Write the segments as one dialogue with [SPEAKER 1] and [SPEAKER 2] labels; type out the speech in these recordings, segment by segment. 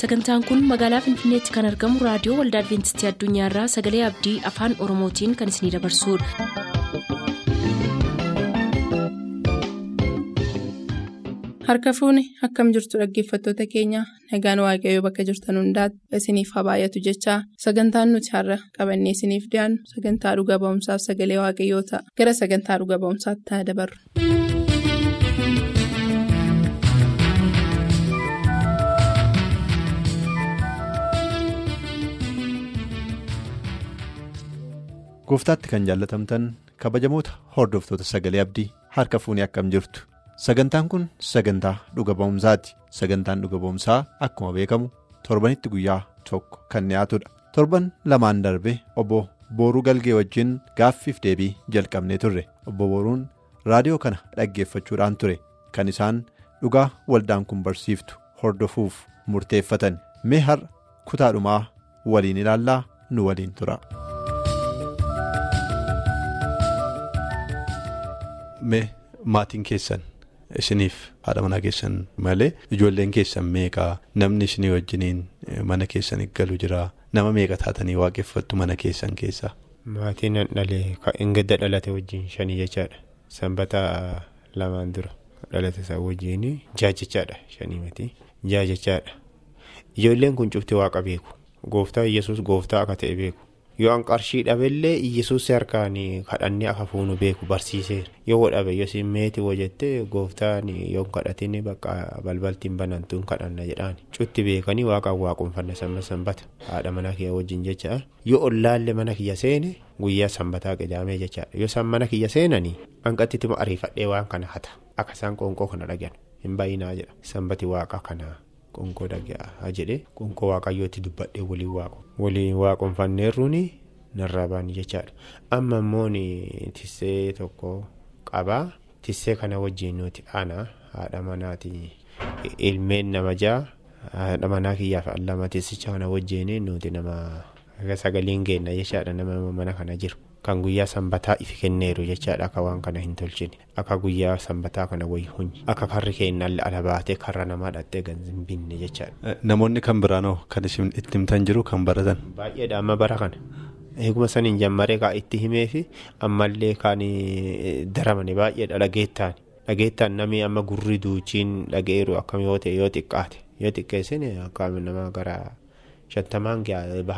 [SPEAKER 1] sagantaan kun magaalaa finfinneetti kan argamu raadiyoo waldaa adventistii addunyaarraa sagalee abdii afaan oromootiin kan isinidabarsudha.
[SPEAKER 2] harka fuuni akkam jirtu dhaggeeffattoota keenya nagaan waaqayyoo bakka jirtan hundaati isiniif haa baay'atu jechaa sagantaan nuti har'a qabannee isiniif dhiyaannu sagantaa dhuga ba'umsaaf sagalee waaqayyoo ta'a gara sagantaa dhuga ba'umsaatti haa dabarru.
[SPEAKER 3] Gooftaatti kan jaallatamtan kabajamoota hordoftoota sagalee abdii harka fuunii akkam jirtu. Sagantaan kun sagantaa dhuga ba'umsaati sagantaan dhuga ba'umsaa akkuma beekamu torbanitti guyyaa tokko kan dhiyaatudha. Torban lamaan darbe obbo booruu galgee wajjin gaaffiif deebii jalqabnee turre. Obbo booruun raadiyoo kana dhaggeeffachuudhaan ture. Kan isaan dhugaa waldaan kun barsiiftu hordofuuf murteeffatan. Mee har'a kutaadhumaa waliin ilaallaa nu waliin tura. Mee maatiin keessan isiniif haadha manaa keessan malee ijoolleen keessan meeqaa namni isinii wajjiniin mana keessan galu jira nama meeqa taatanii waaqeffattu mana keessan keessaa.
[SPEAKER 4] Maatiin nan dhalee kan gadda dhalate wajjin shanii jechaadha. Sanbata lamaan dura dhalate isaa wajjin jaa jechaadha shanii miti jaa jechaadha. Ijoolleen kun cufti waaqa beeku. Gooftaa Iyyasuus gooftaa akka ta'e beeku. Yoo qarshii dhabeellee Iyyasuus harkaan kadhannee akka fuunu beeku barsiiseera. Yoo dhabe yoo meetii hojjettee gooftaan yoo kadhatin bakka balbaltiin banantuun kadhanna jedhaan. Cutti beekanii waaqaan waaqumfanna sanbata haadha mana kiyya wajjin jecha yoo ollaallee mana kiyya seene guyyaa sanbataa qidaamee jechaadha. Yoo isaan mana kiyya seenanii hanqatti ariifadhee waan kana hata akka isaan qoonqoo kana dhagan hin baay'inaa jedha sanbati waaqa kanaa. Qonkoo dhagaa jedhee qonkoo waaqayyootti dubbadhee waliin waaqu waliin waaqonfanneerruuni narraa baanii jechaadha. Amma immoo tissee tokko qabaa tissee kana wajjin nuti ana haadha manaati. Ilmeen nama jaa haadha manaa kiyyaaf lama tissicha kana wajjin nuti nama sagaliin geenna jechaadha. Nama mana kana jiru. Kan guyyaa sanbataa ifi kenneeru jechaadha akka waan kana hin tolchine akka guyyaa sanbataa kana wayii hunyi akka karri keennallee ala baatee karra namaa dhattee ganzin binne jechaadha.
[SPEAKER 3] Namoonni kan biraanoo kan isin itti himtan jiru kan baratan.
[SPEAKER 4] Baay'eedha amma bara kana eeguma saniin jammaree kan itti himee fi ammallee kan daramane baay'eedha dhageettaan dhageettaan namni amma gurri duuchiin dhageeru akkam yoo ta'e yoo xiqqaate yoo xiqqeessine akka nama gara shantamaan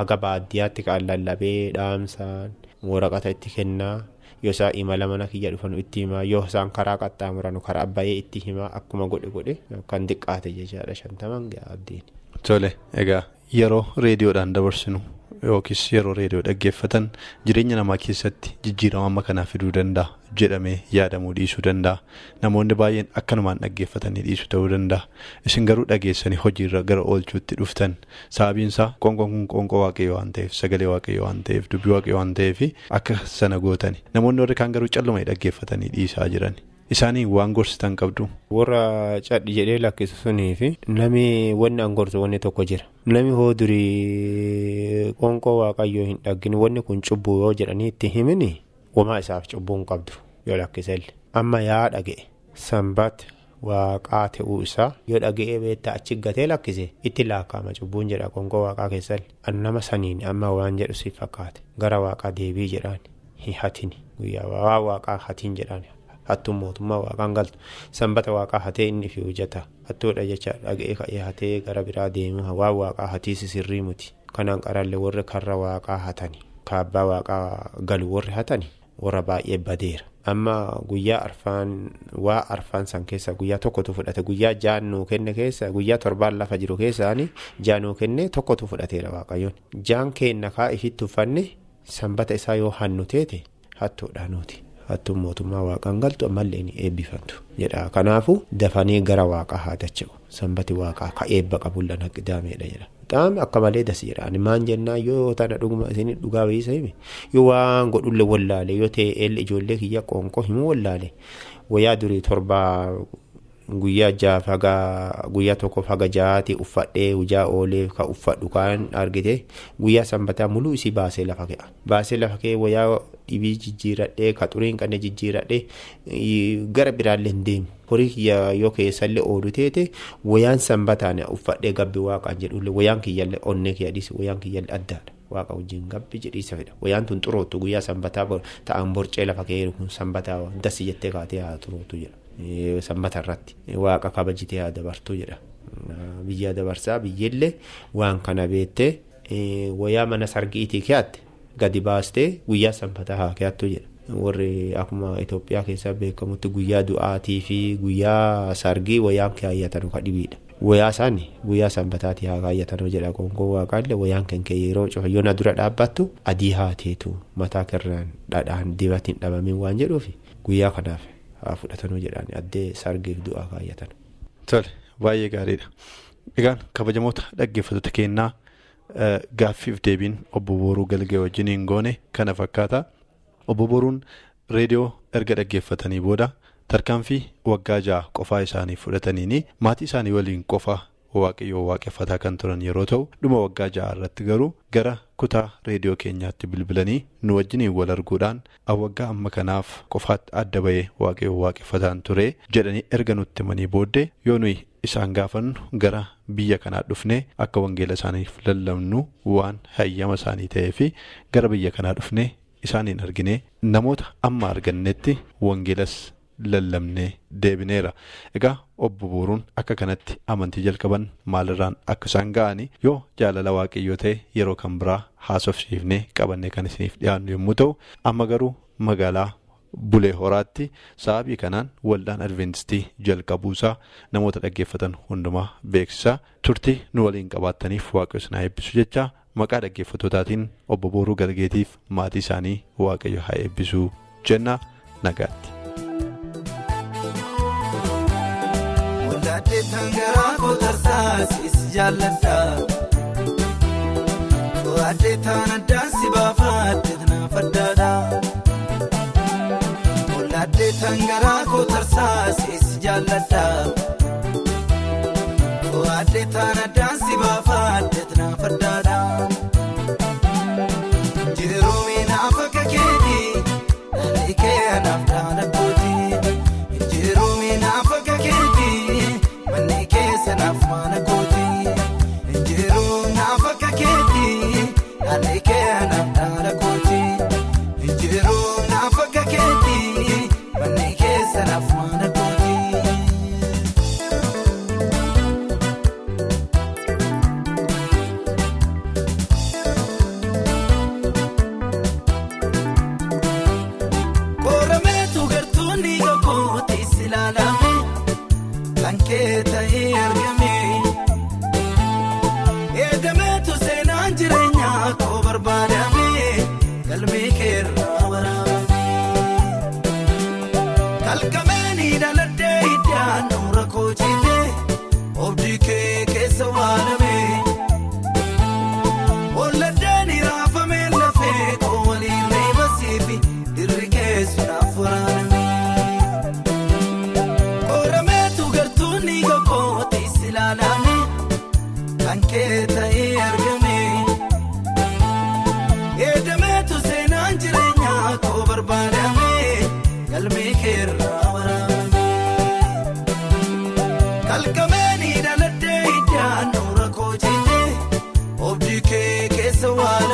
[SPEAKER 4] haga baadiyyaatti kan lallabee dhaamsaan. Waraqata itti kennaa yoo isaan imala mana kiyya dhufanu itti himaa yoo isaan karaa qaxxaamuranu karaa bayee itti himaa akkuma godhe godhe kan xiqqaate jechaadha shantaman abdiin.
[SPEAKER 3] Tole egaa yeroo reediyoodhaan dabarsinu yookiis yeroo reediyoo dhaggeeffatan jireenya namaa keessatti jijjiirama amma kanaa fiduu danda'a jedhamee yaadamuu dhiisuu danda'a. Namoonni baay'een akkanumaan dhaggeeffatanii dhiisuu ta'uu danda'a. Isin garuu dhageessanii hojiirra gara oolchuutti dhuftan. Sababiinsaa qoonqoon kun qoonqoo waaqayyoo waan ta'eef sagalee waaqayyoo waan ta'eef dubbii waaqayyoo waan ta'eef akka sana gootani. Namoonni warri kaan garuu calluma dhaggeeffatanii dhiisaa jiran. Isaanii waan gorsitan qabdu.
[SPEAKER 4] Warra cadhi jedhee lakkisu sunii fi namni wanni an gorsu wanni tokko jira. Namni hoo durii qoonqoo waaqayyoo hin dhaggin wanni kun cubbuu yoo jedhanii itti himini wamaa isaaf cubbuu hin qabdu yoo lakkisellee. Amma yaa dhaga'e sanbata waaqaa ta'uu isaa yoo dhaga'ee beektaa achi gatee lakkise itti laakkaama cubbuun jedha qoonqoo waaqaa keessatti. An nama saniin amma waan jedhu si fakkaate gara waaqaa deebii jedhaan hin hatini guyyaa waaqaa hatiin jedhaan. Hattuun mootummaa waaqaan galtu sanbata waaqaa hatee inni fi hojjeta hattuudha jecha dhaga'ee ka'ee hatee gara biraa deemu waan waaqaa hatiisi sirrii muti. Kanaan qarallee warri karra waaqaa hatani. Kaabbaa waaqaa galu warri hatani. Warra baay'ee badeera. Amma guyyaa arfaan waa arfaan san keessa guyyaa tokkotu fudhate. Guyyaa jaannuu kenne keessa guyyaa torbaan lafa jiru keessaani jaannuu kenne tokkotu fudhateera waaqayyoon. Jaan keenna kaa ifitti uffanne sanbata isaa yoo hannu teete hattuudha nuti. Hattuun mootummaa waaqaan galtu ammallee ni eebbifamtu jedha. Kanaafu dafanii gara waaqaa haa dacha'u sanbati waaqaa ka eebba qabulla naqidaameedha jedha. Bixaam akka malee dasiidha. Ani maan jennaa? Yoo tana dhuguma isin dhugaa beeysa hime? Yoo waan godhulle wallaale yoo ta'e ijoollee kiyya qoonqoo himu wallaale wayyaa durii torbaa guyyaa jaaf haga guyyaa tokkoof haga jahaati uffadhee hojaa oolee ka uffadhu kan argite. Guyyaa sanbataa muluu isii baasee lafa ka'a baasee lafa ka'ee wayaa dhibii jijjiiradhee ka xuriin qanne jijjiiradhee gara biraallee hin deemu. Horii yoo keessallee oolu teete wayaan sanbataan uffadhee gabbi waaqaan jedhullee wayaan kiyyallee onnee kiyya dhiisi wayaan kiyyallee addaadha. waaqa wajjin gabbi jedhiisa fedha wayaan tun xuroottu guyyaa sanbataa ta'an borcee lafa kun sanbataa dassi jettee kaatee haa xuroottu jedha sanbata irratti waaqa kabajitee haa dabartuu jedha biyya dabarsaa biyyillee waan kana beettee wayaa mana sargiitii keeyatte gadi baastee guyyaa sanbataa haa keeyattu jedha. warri akkuma Itoophiyaa keessaa beekamutti guyyaa du'aatii fi guyyaa sargii wayaan kaayyatan ka dhibiidha. Wayaa isaanii guyyaa sanbataatii haa kaayyatan jedha gonggoo waaqaallee wayaan kan kee yeroo cufa yoo na dura dhaabbattu adii haateetu mataa kirraan dhadhaan dibatiin dhabamin waan jedhuufi guyyaa kanaaf haa fudhatan jedhaan addee sargiif du'aa kaayyatan.
[SPEAKER 3] Tole baay'ee gaariidha. Egaan kabajamoota dhaggeeffattoota keenyaa gaaffiif deebiin obbo Booruu Galgee wajjiniin goone kana fakkaata. Obbo Boruun reediyoo erga dhaggeeffatanii booda tarkaanfii waggaa ja'a qofaa isaanii fudhataniini maatii isaanii waliin qofa waaqayyoo waaqeffataa kan turan yeroo ta'u dhuma waggaa ja'a irratti garuu gara kutaa reediyoo keenyaatti bilbilanii nu wajjiniin wal arguudhaan waggaa amma kanaaf qofaatti adda bahee waaqayyoo waaqeffataan ture jedhanii erga nutti himanii booddee yoo nuyi isaan gaafannu gara biyya kanaa dhufnee akka wangeela isaaniif lallabnu waan hayyama isaanii ta'ee fi gara biyya kanaa dhufnee. Isaaniin arginee namoota amma argannetti wangeelas lallabnee deebineera. Egaa obbo Boruun akka kanatti amantii jalqaban maalirraan akka isaan ga'anii yoo jaalala waaqayyoo ta'e yeroo kan biraa haasofsiifnee qabannee kan isiniif dhiyaannu yommuu ta'u amma garuu magaalaa Bulee Horaatti sababii kanaan waldaan Adventistii jalqabuusaa namoota dhaggeeffatan hundumaa beeksisaa turtii nu waliin qabaattaniif isin haa eebbisu jecha. Maqaa dhaggeeffattootaatiin obbo Booruu Galgeetiif maatii isaanii waaqayyo haa eebbisuu jenna nagaatti.
[SPEAKER 5] Waldaaddee tangaraa kootarsaas jaalladha. Waaddee taan addaan si baafaadde naaf addaadha. Waldaaddee tangaraa kootarsaas jaalladha. Waaddee taan addaan si baafaadde naaf addaadha. Kee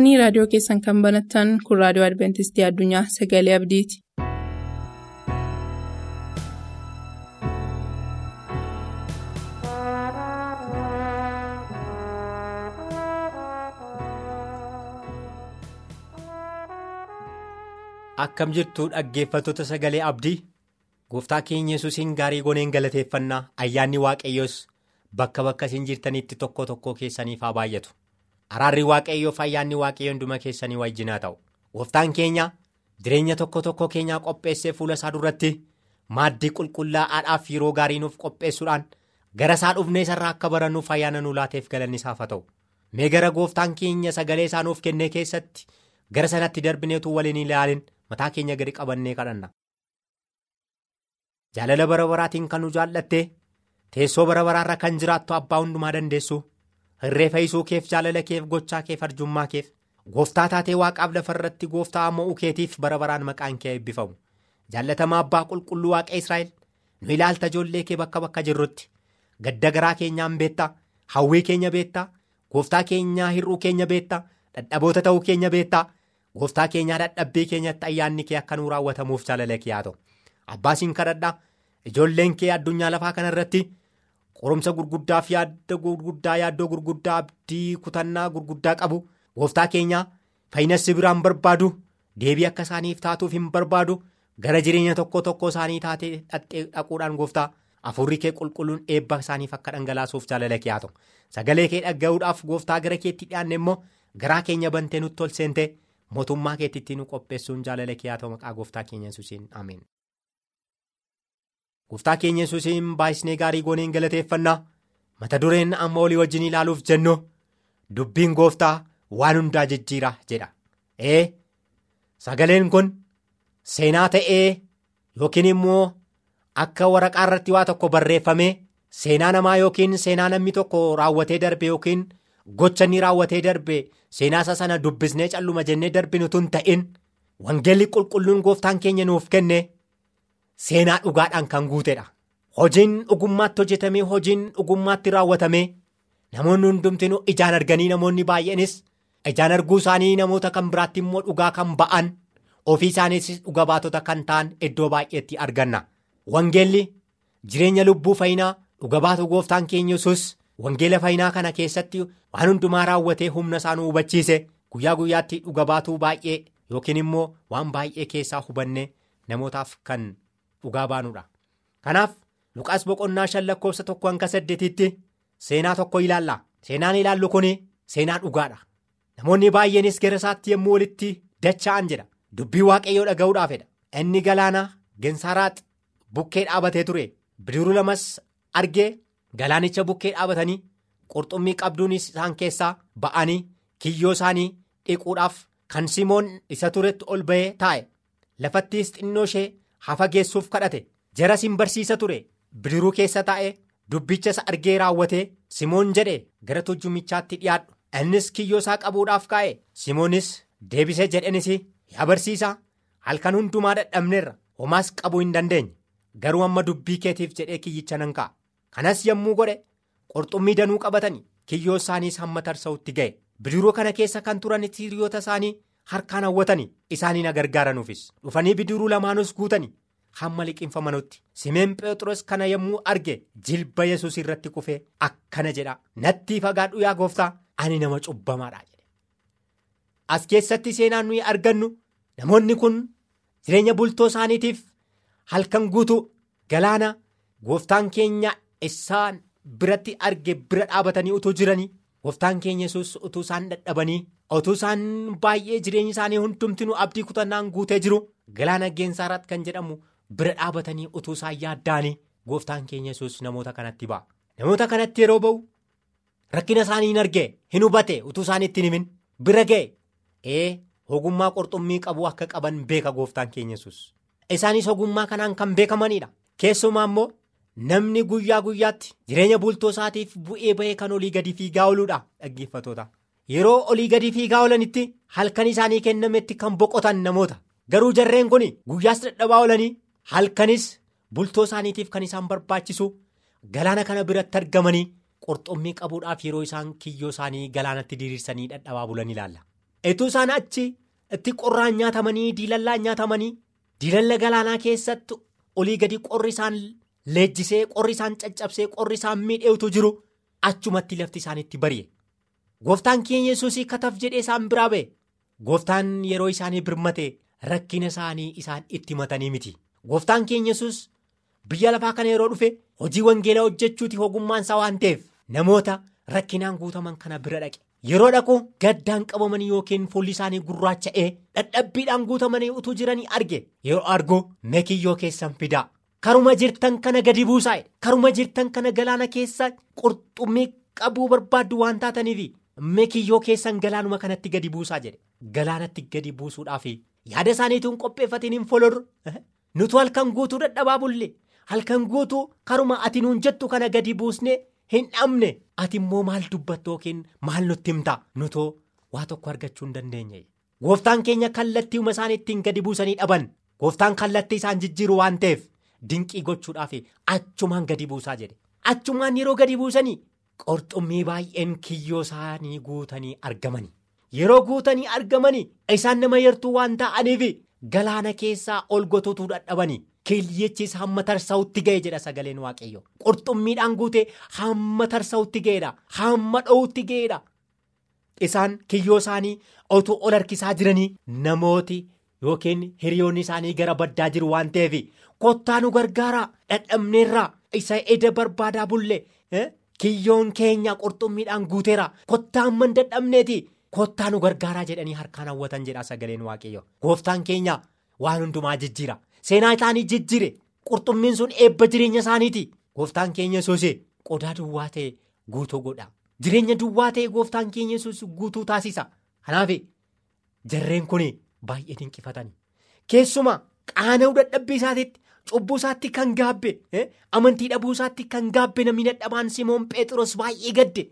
[SPEAKER 2] turtanii raadiyoo keessan kan banattan kun raadiyoo adventistii addunyaa sagalee abdiiti.
[SPEAKER 6] Akkam jirtu dhaggeeffattoota sagalee abdii gooftaa keenya yesuusiin gaarii goneen galateeffannaa ayyaanni waaqayyoos bakka bakka isin jirtanitti tokko tokko keessaniif haa baay'atu araarri waaqayyoof ayyaanni waaqayyoo hunduma keessanii wajjinaa ta'u. Gooftaan keenya jireenya tokko tokko keenyaa qopheessee fuula isaa duratti maaddii qulqullaa'aadhaaf yeroo gaarii nuuf qopheessuudhaan gara isaa dhufnee isarraa akka barannuuf ayyaana nu laateef galanni isaaf haa ta'u. Mee gara gooftaan keenya sagalee isaa nuuf kennee keessatti gara sanatti darbineetu waliin ilaalin. Mataa keenya gadi qabannee kadhanna. jaalala bara baraatiin kan nu jaallatte teessoo bara baraarra kan jiraattu abbaa hundumaa dandeessu hirree fayyisuu keef jaalala keef gochaa keef arjummaa keef. Gooftaa taatee waaqaaf lafa irratti gooftaa mo'uu keetiif bara baraan maqaan kee eebbifamu jaallatamaa abbaa qulqulluu waaqa israa'el. Nu ilaalta ijoollee kee bakka bakka jirrutti. Gadda garaa keenyaan beektaa hawwii keenya beektaa gooftaa keenyaa hir'uu keenya beektaa dadhaboota ta'uu keenya beektaa gooftaa keenyaa dadhabbii keenyatti ayyaanni kee akka nuu raawwatamuuf jaalala kee haa ta'u. Abbaasiin kadhadhaa ijoolleen kee addunyaa lafaa kana irratti qorumsa gurguddaa fi yaadda gurguddaa yaaddoo gurguddaa abdii kutannaa gurguddaa qabu gooftaa keenyaa fayyinassi biraan barbaadu deebii akka isaaniif taatuuf hin barbaadu gara jireenya tokko tokko isaanii taatee dhaquudhaan gooftaa afurri kee qulqulluun eebba isaaniif akka dhangalaasuuf jaalala kee haa ta'u sagalee kee dhaga'uudhaaf gooftaa gara keetti dhiyaanne immoo garaa keenya bantee nutti ol seentee mootummaa keetti nu qopheessuun jaalala kee haa ta'u maqaa gooftaa keenya. Gooftaa keenya yesuusiin baay'isnee gaarii gooneen galateeffannaa mata dureen amma olii wajjin ilaaluuf jennu dubbiin gooftaa waan hundaa jijjiira jedha. Ee sagaleen kun seenaa ta'ee yookiin immoo akka waraqaa irratti waa tokko barreeffamee seenaa namaa yookiin seenaa namni tokko raawwatee darbe yookiin gocha inni raawwatee darbe seenaa isa sana dubbisnee calluma jennee darbinu tun ta'in wangeelli qulqulluun gooftaan keenya nuuf kenne. Seenaa dhugaadhaan kan guutedha. Hojiin dhugummaatti hojjetamee hojiin dhugummaatti raawwatamee namoonni hundumtinuu ijaan arganii namoonni baay'eenis ijaan arguu isaanii namoota kan biraatti immoo dhugaa kan ba'an ofii isaaniis dhuga baatota kan ta'an iddoo baay'eetti arganna. Wangeelli jireenya lubbuu fayyinaa dhuga baatu gooftaan keenya yesus wangeela fayyinaa kana keessatti waan hundumaa raawwatee humna isaa nu hubachiise guyyaa guyyaatti dhuga baatuu baay'ee yookiin immoo waan baay'ee keessaa hubannee namootaaf kan. Dhugaa baanudha. Kanaaf Luqaas boqonnaa shan lakkoofsa tokko hanga saddeetitti seenaa tokko ilaalla. Seenaan ilaallu kun seenaa dhugaadha. Namoonni baay'eenis gara isaatti yommuu walitti dacha'an jedha. Dubbii waaqayyoo dhaga'uudhaafidha. Inni galaana Gensaraat bukkee dhaabatee ture. Bidiruu lamas argee galaanicha bukkee dhaabatanii qurxummii qabduunis isaan keessaa ba'anii kiyyoo isaanii dhiquudhaaf kan Simoon isa turetti ol bahee taa'e. Lafattis xinnoo ishee hafa geessuuf kadhate. Jaras hin barsiisa ture. Bidiruu keessa taa'ee dubbicha isa argee raawwatee simoon jedhe. Gara tujjumichaatti dhiyaadhu. Innis kiyyoo isaa qabuudhaaf kaa'e. Simoonis deebisee jedhenis yaa barsiisaa halkan hundumaa dadhabneerra. Homaas qabuu hin dandeenye. Garuu amma dubbii keetiif jedhee kiyyicha nan ka'a. Kanas yommuu godhe qurxummii danuu qabatanii kiyyoo isaaniis hamma tarsa'utti ga'e. Bidiruu kana keessa kan turan hiriyoota isaanii. Harkaan hawwatanii isaaniin gargaaranuufis dhufanii bidiruu lamaanus guutanii hamma liqinfamanutti simeen phexros kana yommuu arge jilba yesus irratti kufee akkana jedha natti fagaadhu yaa gooftaa ani nama cubbamaadha jedhe as keessatti seenaan nuyi argannu namoonni kun jireenya bultoo isaaniitiif halkan guutuu galaana gooftaan keenya isaan biratti arge bira dhaabatanii utuu jiranii gooftaan keenya yesus utuu isaan dadhabanii. Otuu isaan baay'ee jireenyi isaanii hundumtinuu abdii kutannaan guutee jiru galaana Geensaaraat kan jedhamu bira dhaabatanii utuu isaan yaaddaanii gooftaan keenya yesus namoota kanatti ba'a. Namoota kanatti yeroo ba'u rakkina isaanii hin argee hin hubate utuu isaan itti himin bira ga'e ee ogummaa qurxummii qabu akka qaban beeka gooftaan keenya yesus Isaanis ogummaa kanaan kan beekamanidha. Keessumaa immoo namni guyyaa guyyaatti jireenya bultoo isaatiif bu'ee bahee kan olii gadi fiigaa ooluudha dhaggeeffatoota. Yeroo olii gadi fiigaa oolanitti halkan isaanii kennametti kan boqotan namoota garuu jarreen kun guyyaas dadhabaa oolanii halkanis bultoo isaaniitiif kan isaan barbaachisu galaana kana biratti argamanii qurxummii qabuudhaaf yeroo isaan kiyyoo isaanii galaanatti diriirsanii dadhabaa bulan ilaalla. etuu isaan achi itti qorraan nyaatamanii diilallaan nyaatamanii diilalla galaanaa keessatti olii gadi qorri isaan leejjisee qorri isaan caccabsee qorri isaan miidheetu jiru achumatti lafti isaanitti bari'e. Gooftaan keenya yesuusii kataf jedhee isaan biraa ba'e. Gooftaan yeroo isaanii birmate rakkina isaanii isaan itti matanii miti. Gooftaan keenya yesus biyya lafaa kana yeroo dhufe hojii wangeelaa hojjechuuti ogummaan isaa waan ta'eef namoota rakkinaan guutaman kana bira dhaqe. Yeroo dhaqu gaddaan qabamanii yookiin fuulli isaanii gurraacha'ee dhadhabbiidhaan guutamanii utuu jiranii arge. Yeroo argu mekiyyoo keessan fidaa. Karuma jirtan kana gadi buusaa karuma jirtan kana galaana keessa qurxummii qabuu barbaaddu waan taataniif mekiyyoo keessan galaanuma kanatti gadi buusaa jedhe. Galaanatti gadi buusuudhaaf yaada isaaniituun qopheeffatiin hin folorru. Nutu halkan guutuu dadhabaa bulle halkan guutuu karuma ati nuun jettu kana gadi buusnee hin dhabne ati immoo maal dubbattu yookiin maal nutti himta nutoo waa tokko argachuu hin dandeenye. Gooftaan keenya kallattiiwuma isaan ittiin gadi buusanii dhaban gooftaan kallattii isaan jijjiiru waan ta'eef dinqii gochuudhaaf achumaan gadi buusaa jedhe achumaan yeroo gadi buusanii qorxummii baay'een kiyyoo isaanii guutanii argamani. Yeroo guutanii argamanii isaan nama yartuu waan ta'aniif galaana keessaa ol gotuutu dadhabanii kiyyechis hamma tarsa'utti ga'e jedha sagaleen waaqayyo qurxummiidhaan guute hamma tarsa'utti ga'edha hamma dho'utti ga'edha. Isaan kiyyoo isaanii otuu ol harkisaa jiranii namooti yookiin hiriyoonni isaanii gara baddaa jiru waan ta'eef kottaa nu gargaaraa dhadhabneerraa isa eda barbaadaa bulle kiyyoon keenya qurxummiidhaan guuteera. Kottaa hamma hin dadhabneeti. Kottaa nu gargaaraa jedhanii harkaan hawwatan jedha sagaleen waaqayyo gooftaan keenya waan hundumaa jijjiira. Seenaa isaanii jijjiire. Qurxummiin sun eebba jireenya isaaniiti. Gooftaan keenya yesuus qodaa duwwaa ta'e guutuu godha. Jireenya duwwaa ta'e gooftaan keenya yesuus guutuu taasisa. Kanaaf jarreen kun baay'ee dinqifatanii keessuma qaana'uu dadhabbii isaatiitti cubbuu isaatti kan gaabbe amantii dhabuu isaatti kan gaabbe namni dadhabaan simoon phexros baay'ee gadde.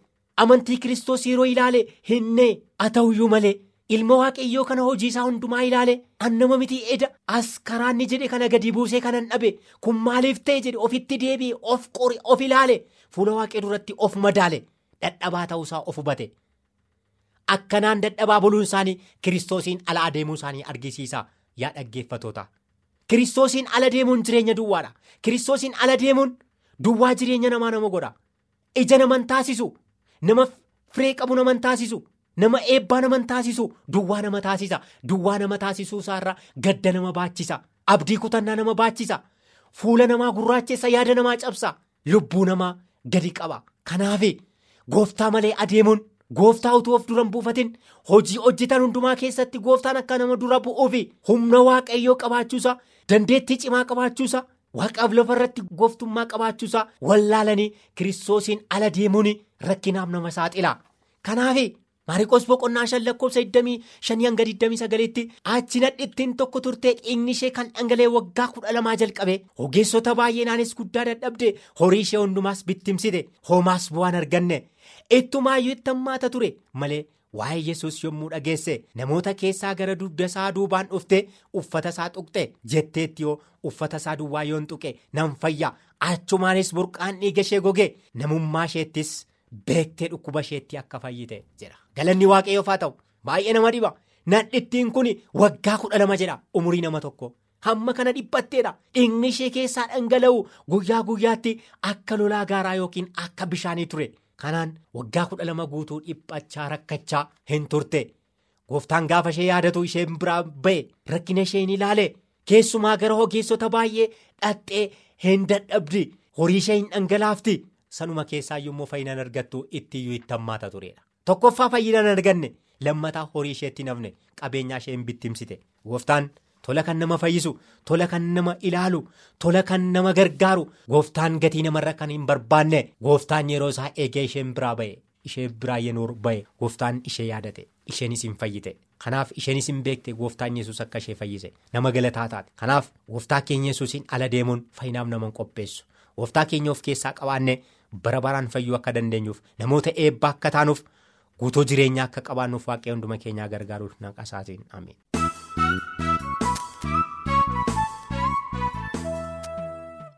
[SPEAKER 6] amantii kiristoos yeroo ilaale hinnee haa ta'uyyuu malee. Ilma waaqayyoo kana hojii isaa hundumaa ilaale annama miti eda. As karaanni jedhe kana gadi buusee kanan dhabe. Kun maaliif ta'e jedhe? Ofitti deebi'e of qori of ilaale. Fuula waaqee duratti of madaale. Dadhabaa ta'uusaa of hubate. Akkanaan dadhabaa buluun isaanii kiristoosiin ala adeemuu isaanii argisiisa. Yaa dhaggeeffatoota kiristoosiin ala deemuun jireenya duwwaadha kiristoosiin ala deemuun duwwaa jireenya namaa nama godha. Ija naman taasisu. Nama firee qabu naman taasisu nama eebbaa naman taasisu duwwaa nama taasisa. Duwwaa nama taasisuu isaarraa gadda nama baachisa. Abdii kutannaa nama baachisa. Fuula namaa gurraachessa yaada namaa cabsa. Lubbuu namaa gadi qaba. Kanaaf gooftaa malee adeemuun gooftaa utuu of duran buufatin hojii hojjetan hundumaa keessatti gooftaan akka nama dura bu'uufi humna waaqayyoo qabaachuusa dandeettii cimaa qabaachuusa. Waaqaaf lafa irratti gooftummaa qabaachuusaa wallaalanii kiristoosiin ala deemuun rakkinaaf nama saaxila. Kanaaf Maariqoos boqonnaa shan lakkoofsa 25 hanga 29tti achi nadhittiin tokko turtee dhiigni ishee kan dhangala'e waggaa kudha lamaa jalqabe ogeessota baay'eenaanis guddaa dadhabde horii ishee hundumaas bittimsite hoomaas bu'aan arganne ittumaayyuu itti hammaata ture malee. Waa'ee yesus yommuu dhageesse namoota keessaa gara dugda isaa duubaan dhufte uffata isaa tuqxe jetteetti yoo uffata isaa duwwaa yoon tuqe nan fayya. Achumaanis burqaan dhiiga ishee goge namummaa isheettis beektee dhukkuba isheetti akka fayyite jedha. Galanni waaqayyoof haa ta'u. Baay'ee nama dhiba nadhittiin kun waggaa kudha lama jedha umurii nama tokko. Hamma kana dhiphatteedha. Dhiigni ishee keessaa dhangala'u guyyaa guyyaatti akka lolaa gaaraa yookiin akka bishaanii ture. Kanaan waggaa kudha lama guutuu dhiphachaa rakkachaa hin turte gooftaan gaafa ishee yaadatu isheen biraa ba'e rakkina ishee hin ilaale keessumaa gara ogeessota baay'ee dhaxxee hin dadhabdi horii ishee hin dhangalaafti sanuma keessaa yommuu fayyinaan argattu ittiyyuu itti hammaata turedha. Tokkoffaa fayyinaan arganne lammataa horii isheetti nafne qabeenyaa ishee hin bittimsite gooftaan. Tola kan nama fayyisu tola kan nama ilaalu tola kan nama gargaaru. Gooftaan gatii namarra kan hin barbaanne. Gooftaan yeroo isaa eegee isheen biraa ba'e ishee biraa yenoo ba'e. Gooftaan ishee yaadate isheenis hin fayyite. Kanaaf isheenis hin beekte gooftaan yesus akka ishee fayyise. Nama galataa taate. Kanaaf gooftaa keenya yesuusiin ala deemuun fayyinaaf nama qopheessu. Gooftaa keenya of keessaa qabaanne bara baraan fayyuu akka dandeenyuuf namoota eebbaa akka taanuuf guutuu jireenyaa akka qabaannuuf waaqayyo hunduma keenyaa gargaaruuf naqasaatiin amiin.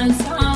[SPEAKER 2] Maqaansaa